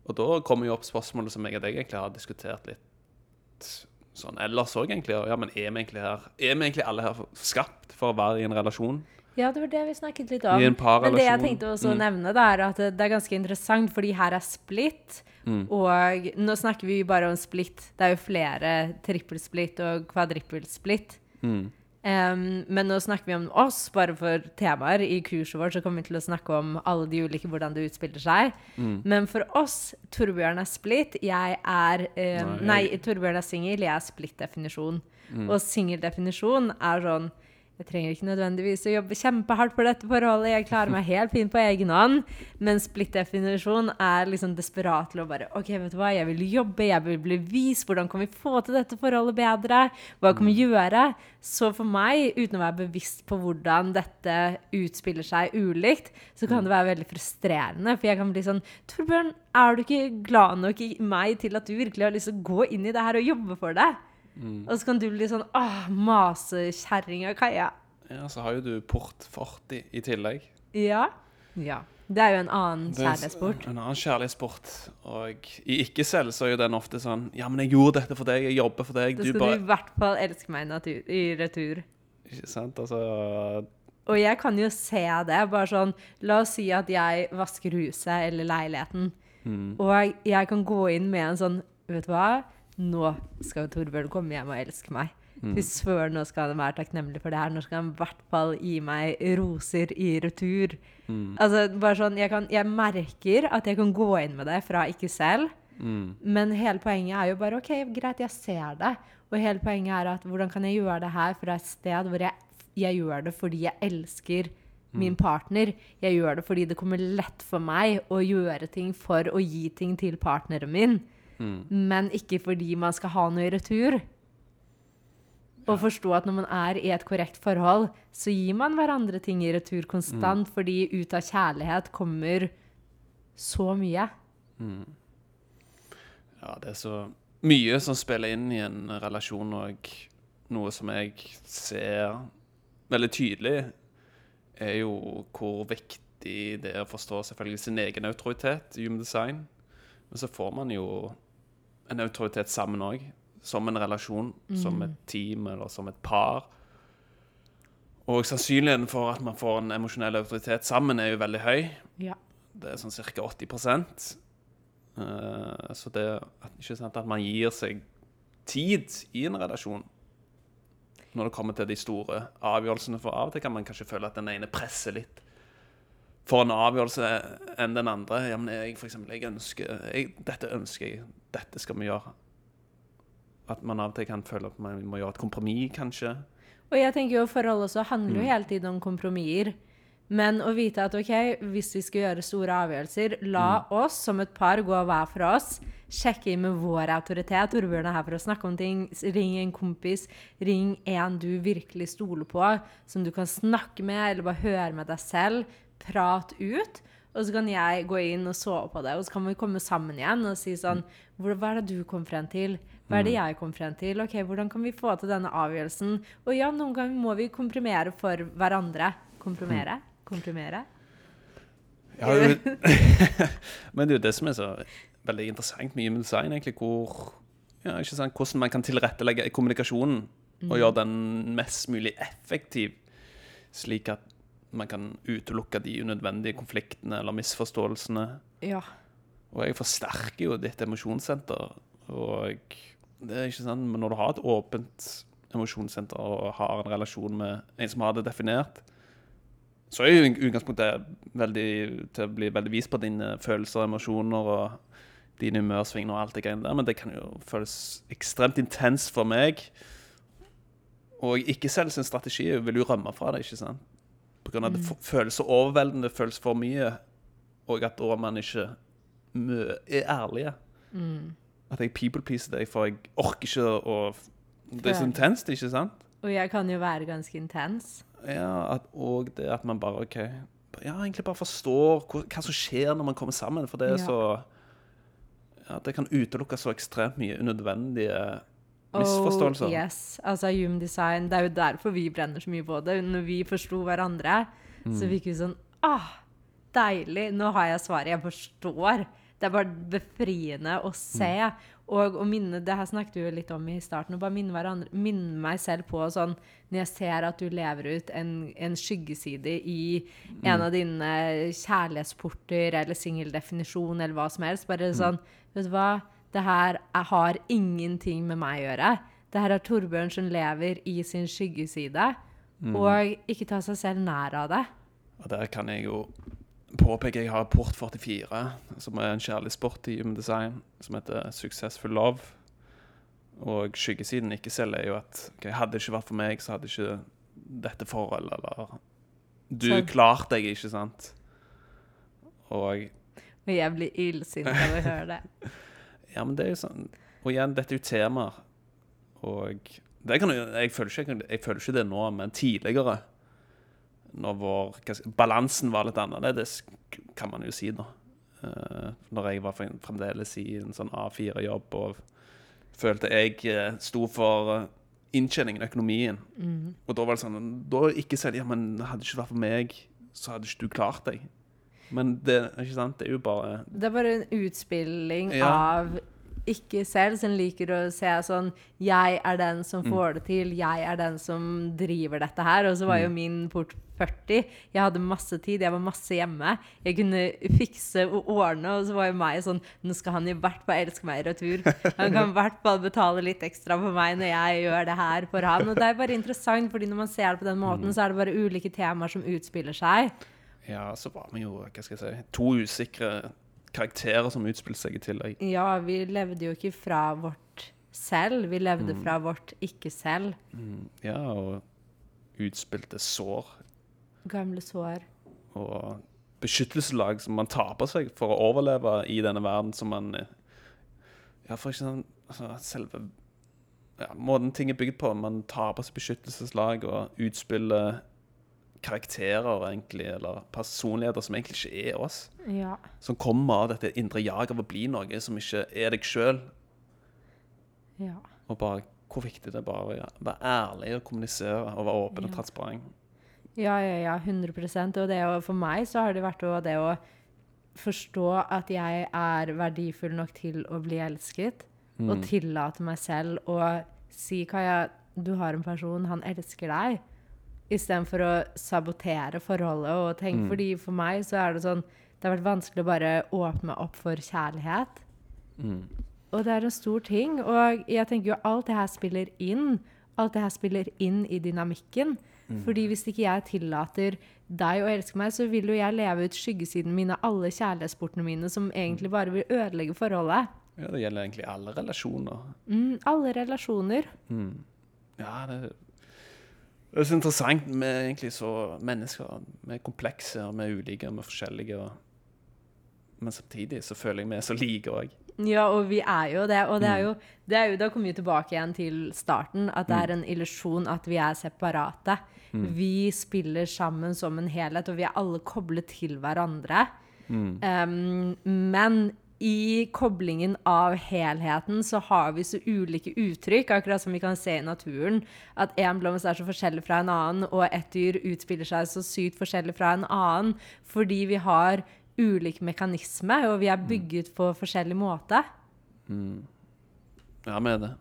B: Og da kommer jo opp spørsmålet som jeg og deg egentlig har diskutert litt sånn ellers òg, egentlig. Ja, men er vi egentlig her Er vi egentlig alle her skapt for å være i en relasjon?
A: Ja, det var det vi snakket litt om.
B: I en
A: Men det jeg tenkte også å
B: Mm.
A: nevne, da, er at det det er ganske interessant, fordi her er split.
B: Mm.
A: Og nå snakker vi bare om split. Det er jo flere trippelsplitt og kvadrippelsplitt.
B: Mm.
A: Em, men nå snakker vi om oss, bare for temaer. I kurset vårt så kommer vi til å snakke om alle de ulike, hvordan det utspiller seg.
B: Mm.
A: Men for oss, Torbjørn er split, jeg er um,
B: Nei,
A: Nei, Torbjørn er singel, jeg er split-definisjon.
B: Mm.
A: Og singeldefinisjon er sånn jeg trenger ikke nødvendigvis å jobbe kjempehardt for dette forholdet, jeg klarer meg helt fint på egen hånd. Men split-definisjon er liksom desperat til å bare OK, vet du hva, jeg vil jobbe, jeg vil bli vist, hvordan kan vi få til dette forholdet bedre? Hva kan vi gjøre? Så for meg, uten å være bevisst på hvordan dette utspiller seg ulikt, så kan det være veldig frustrerende. For jeg kan bli sånn Torbjørn, er du ikke glad nok i meg til at du virkelig har lyst til å gå inn i det her og jobbe for det? Og så kan du bli sånn Åh, masekjerringa Kaja.
B: Ja, så har jo du port 40 i tillegg.
A: Ja. ja. Det er jo en annen kjærlighetssport.
B: En annen kjærlighetssport. Og i ikke-selv så er jo den ofte sånn Ja, men jeg gjorde dette for deg, jeg jobber for deg.
A: Da
B: Du
A: skal
B: bare
A: du i hvert fall elske meg i natur, i retur.
B: Ikke sant? Altså
A: Og jeg kan jo se det. bare sånn, La oss si at jeg vasker huset eller leiligheten.
B: mm,
A: Og jeg kan gå inn med en sånn Vet du hva? Nå skal Torbjørn komme hjem og elske meg. Fy søren, nå skal han være takknemlig for det her. Nå skal han i hvert fall gi meg roser i retur.
B: mm,
A: Altså, bare sånn, jeg, kan, jeg merker at jeg kan gå inn med det fra ikke selv.
B: mm,
A: Men hele poenget er jo bare OK, greit, jeg ser det. Og hele poenget er at hvordan kan jeg gjøre det her fra et sted hvor jeg, jeg gjør det fordi jeg elsker min partner. Jeg gjør det fordi det kommer lett for meg å gjøre ting for å gi ting til partneren min.
B: Mm.
A: Men ikke fordi man skal ha noe i retur. Og forstå at når man er i et korrekt forhold, så gir man hverandre ting i retur konstant, fordi ut av kjærlighet kommer så mye.
B: Ja, det er så mye som spiller inn i en relasjon, og noe som jeg ser veldig tydelig, er jo hvor viktig det er å forstå selvfølgelig sin egen autoritet i human design. Men så får man jo en autoritet sammen òg, som en relasjon, som et team eller som et par. Og sannsynligheten for at man får en emosjonell autoritet sammen, er jo veldig høy.
A: Ja.
B: Det er sånn ca. 80 uh, Så det er ikke sant, at man gir seg tid i en relasjon når det kommer til de store avgjørelsene. For av og til kan man kanskje føle at den ene presser litt for en avgjørelse enn den andre. Ja, men jeg, for eksempel, jeg ønsker jeg, Dette ønsker jeg. Dette skal vi gjøre. At man av og til kan føle at man må gjøre et kompromiss, kanskje.
A: Og jeg tenker jo forhold også handler jo
B: Mm.
A: hele tiden om kompromisser. Men å vite at ok, hvis vi skal gjøre store avgjørelser, la
B: Mm.
A: oss som et par gå hver for oss. Sjekke inn med vår autoritet. Torbjørn er her for å snakke om ting. Ring en kompis. Ring en du virkelig stoler på, som du kan snakke med, eller bare høre med deg selv. Prat ut. Og så kan jeg gå inn og sove på det, og så kan vi komme sammen igjen og si sånn Hva er det du kom frem til? Hva er det jeg kom frem til? Ok, Hvordan kan vi få til denne avgjørelsen? Og ja, noen ganger må vi komprimere for hverandre. Komprimere? Komprimere?
B: Ja, [LAUGHS] [LAUGHS] men det er jo det som er så veldig interessant med human design, egentlig, hvor ja, sant, hvordan man kan tilrettelegge kommunikasjonen og gjøre den mest mulig effektiv, slik at man kan utelukke de unødvendige konfliktene eller misforståelsene.
A: Ja.
B: Og jeg forsterker jo ditt emosjonssenter. Og det er ikke sant, men når du har et åpent emosjonssenter og har en relasjon med en som har det definert, så er jo utgangspunktet veldig, til å bli veldig vis på dine følelser og emosjoner og dine humørsvingninger og alt det greiene der, men det kan jo føles ekstremt intenst for meg. Og ikke selv sin strategi vil jo rømme fra det, ikke sant? Av at det føles så overveldende, det føles for mye, og at da man ikke er ærlige. At jeg people-pleaser deg, for jeg orker ikke å Det er så intenst, ikke sant?
A: Og jeg kan jo være ganske intens.
B: Ja, og det at man bare OK Ja, egentlig bare forstår hva, hva som skjer når man kommer sammen, for det er
A: Ja.
B: så Ja, det kan utelukke så ekstremt mye unødvendige misforståelser.
A: Oh, yes. Altså, human design, det er jo derfor vi brenner så mye på det. Når vi forsto hverandre,
B: Mm.
A: så fikk vi sånn Ah, deilig! Nå har jeg svaret. Jeg forstår. Det er bare befriende å se. Og å minne Det her snakket vi jo litt om i starten. Å bare minne, hverandre, minne meg selv på sånn Når jeg ser at du lever ut en, en skyggeside i en av dine kjærlighetsporter eller singeldefinisjon eller hva som helst, bare sånn Vet du hva? Det her er, har ingenting med meg å gjøre. Det her er Torbjørn som lever i sin skyggeside. Og ikke ta seg selv nær av det.
B: Og der kan jeg jo påpeke jeg har Port 44, som er en kjærlighetssport i human design, som heter Successful Love. Og skyggesiden ikke selv er jo at okay, hadde det ikke vært for meg, så hadde ikke dette forholdet eller Du
A: Så-
B: klarte deg, ikke sant? Og
A: Og jeg blir illsint av å høre det. [LAUGHS]
B: Ja, men det er jo sånn Og igjen, dette er jo temaer. Og det kan jo Jeg føler ikke, jeg føler ikke det nå, men tidligere, når vår Balansen var litt annerledes, kan man jo si, da. Uh, når jeg var fremdeles i en sånn A4-jobb og følte jeg eh, sto for eh, inntjeningen, økonomien. Og da var det sånn Da ikke ja, men hadde det ikke vært for meg, så hadde ikke du klart deg. Men det, ikke sant? det er jo bare
A: Det er bare en utspilling
B: Ja.
A: av ikke selv, som liker å se sånn Jeg er den som
B: Mm.
A: får det til. Jeg er den som driver dette her. Og så var jo
B: Mm.
A: min port 40. Jeg hadde masse tid. Jeg var masse hjemme. Jeg kunne fikse og ordne, og så var jo meg sånn Nå skal han i hvert fall elske meg i retur. Han kan i hvert fall betale litt ekstra for meg når jeg gjør det her for han. Og det er bare interessant, fordi når man ser det på den
B: Mm.
A: måten, så er det bare ulike temaer som utspiller seg.
B: Ja, så var vi jo, hva skal jeg si, to usikre karakterer som utspilte seg i tillegg.
A: Ja, vi levde jo ikke fra vårt selv, vi levde
B: Mm.
A: fra vårt ikke-selv.
B: Ja, og utspilte sår
A: Gamle sår.
B: og beskyttelseslag som man tar på seg for å overleve i denne verden som man eh, Ja, for ikke sånn altså, Selve ja, måten ting er bygd på. Man tar på seg beskyttelseslag og utspiller karakterer, egentlig, eller personligheter som egentlig ikke er oss.
A: Ja.
B: Som kommer av dette indre jaget av å bli noe som ikke er deg sjøl.
A: ja.
B: Og bare hvor viktig det er bare å være ærlig og kommunisere og være åpen og
A: Ja.
B: transparent.
A: Ja, ja, ja, 100% Og det for meg så har det vært det å forstå at jeg er verdifull nok til å bli elsket, og tillate meg selv å si Kaja, du har en person, han elsker deg. Istedenfor å sabotere forholdet og tenke Fordi for meg så er det sånn Det har vært vanskelig å bare åpne opp for kjærlighet. Og det er en stor ting. Og jeg tenker jo alt det her spiller inn. Alt det her spiller inn i dynamikken. Fordi hvis ikke jeg tillater deg å elske meg, så vil jo jeg leve ut skyggesiden min av alle kjærlighetssportene mine, som egentlig bare vil ødelegge forholdet.
B: Ja, det gjelder egentlig alle relasjoner.
A: Mm, alle relasjoner.
B: Ja, det, det er så interessant med egentlig så mennesker. Vi er komplekse, vi er ulike, vi er forskjellige. Og, men samtidig så føler jeg vi er så like òg.
A: Ja, og vi er jo det. Og det er jo, det er jo Da kommer vi tilbake igjen til starten, at det er en illusjon at vi er separate. Vi spiller sammen som en helhet, og vi er alle koblet til hverandre. Um, men i koblingen av helheten så har vi så ulike uttrykk, akkurat som vi kan se i naturen. At en blomst er så forskjellig fra en annen, og et dyr utspiller seg så sykt forskjellig fra en annen. Fordi vi har ulik mekanisme, og vi er bygget på forskjellig måte.
B: Ja, vi er det.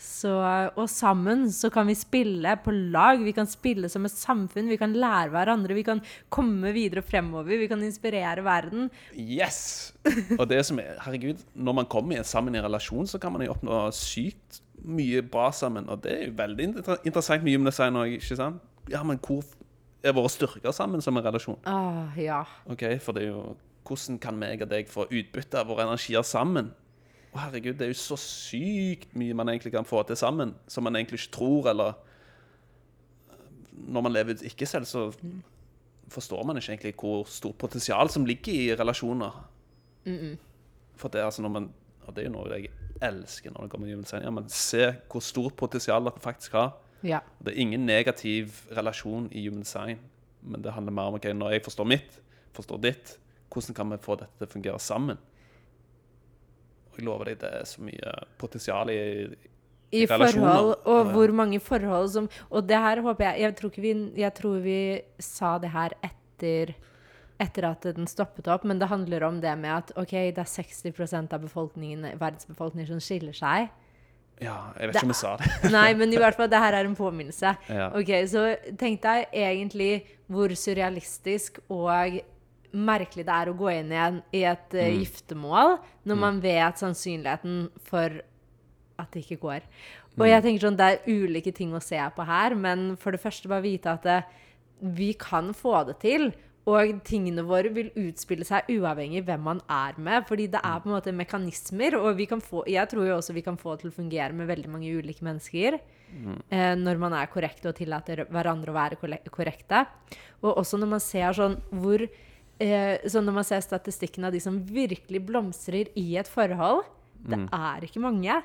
A: Så, og sammen så kan vi spille på lag, vi kan spille som et samfunn, vi kan lære hverandre, vi kan komme videre fremover, vi kan inspirere verden.
B: Yes! Og det som er, herregud, når man kommer sammen i en relasjon, så kan man jo oppnå sykt mye bra sammen. Og det er jo veldig interessant med gymdesign òg, ikke sant? Ja, men hvor er våre styrker sammen som en relasjon?
A: Ah, ja.
B: Ok, for det er jo Hvordan kan meg og deg få utbytte av våre energier sammen? Å, herregud, det er jo så sykt mye man egentlig kan få til sammen, som man egentlig ikke tror, eller Når man lever ikke selv, så forstår man ikke egentlig hvor stort potensial som ligger i relasjoner. For det er altså når man Og det er jo noe jeg elsker når det kommer human Ja, men se hvor stort potensial det faktisk har.
A: ja.
B: Det er ingen negativ relasjon i human design, men det handler mer om ok, når jeg forstår mitt, forstår ditt, hvordan kan vi få dette til å fungere sammen? Og jeg lover deg, det er så mye potensial i
A: I forhold, og hvor mange forhold som Og det her håper jeg Jeg tror, vi, jeg tror vi sa det her etter etter at den stoppet opp, men det handler om det med at ok, det er 60% av befolkningen, verdensbefolkningen som skiller seg.
B: Ja, jeg vet ikke om jeg sa [LAUGHS] det.
A: Nei, men i hvert fall, det her er en påminnelse.
B: Ja.
A: Ok, Så tenk deg egentlig hvor surrealistisk og merkelig det er å gå inn i, i et eh, giftermål når man vet sannsynligheten for at det ikke går. Og jeg tenker sånn, Det er ulike ting å se på her, men for det første bare vite at det, vi kan få det til. Og tingene våre vil utspille seg uavhengig hvem man er med. Fordi det er på en måte mekanismer, og vi kan få, jeg tror jo også vi kan få det til å fungere med veldig mange ulike mennesker. Eh, når man er korrekte og tillater hverandre å være korrekte. Og også når man ser sånn hvor eh, så Når man ser statistikken av de som virkelig blomstrer i et forhold, det er ikke mange.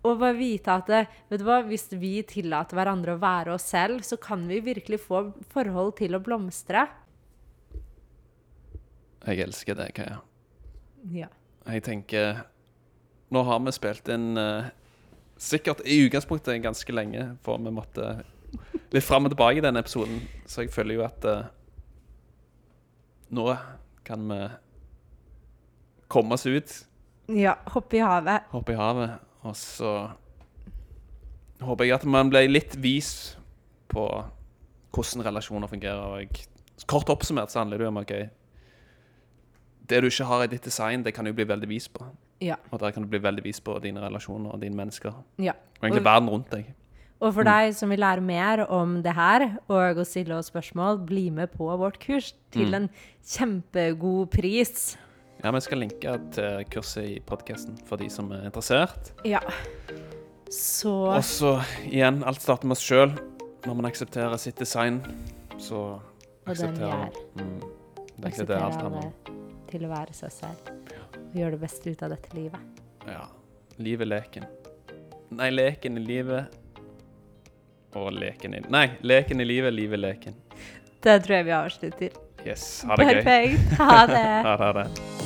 A: Og bare vite at det, vet du hva, hvis vi tillater hverandre å være oss selv, så kan vi virkelig få forhold til å blomstre.
B: Jeg elsker det, Kaja.
A: Ja.
B: Jeg tenker Nå har vi spilt inn uh, sikkert i utgangspunktet ganske lenge, for vi måtte litt fram og tilbake i denne episoden. Så jeg føler jo at eh, nå kan vi komme oss ut,
A: ja. Hoppe i havet.
B: hoppe i havet, og så håper jeg at man ble litt vis på hvordan relasjoner fungerer. Og kort oppsummert så handler det om okay, det du ikke har i ditt design, det kan du bli veldig vis på.
A: Ja.
B: Og der kan du bli veldig vis på dine relasjoner og dine mennesker.
A: ja.
B: Og egentlig verden rundt deg.
A: Og for deg som vil lære mer om det her, og å stille oss spørsmål, bli med på vårt kurs til en kjempegod pris.
B: Ja, Vi skal linke til kurset i podkasten for de som er interessert.
A: Ja. Så
B: Og så igjen, alt starter med oss sjøl. Når man aksepterer sitt design, så
A: aksepterer man.
B: Mm, det er egentlig det alt handler om.
A: til å være seg selv. Og gjøre det beste ut av dette livet.
B: Ja. Livet leken. Nei, leken i livet og leken i Nei, leken i livet, livet leken.
A: Det tror jeg vi avslutter.
B: Yes. Ha det gøy.
A: Perfekt. Ha det. [LAUGHS]
B: Ha det. Ha det.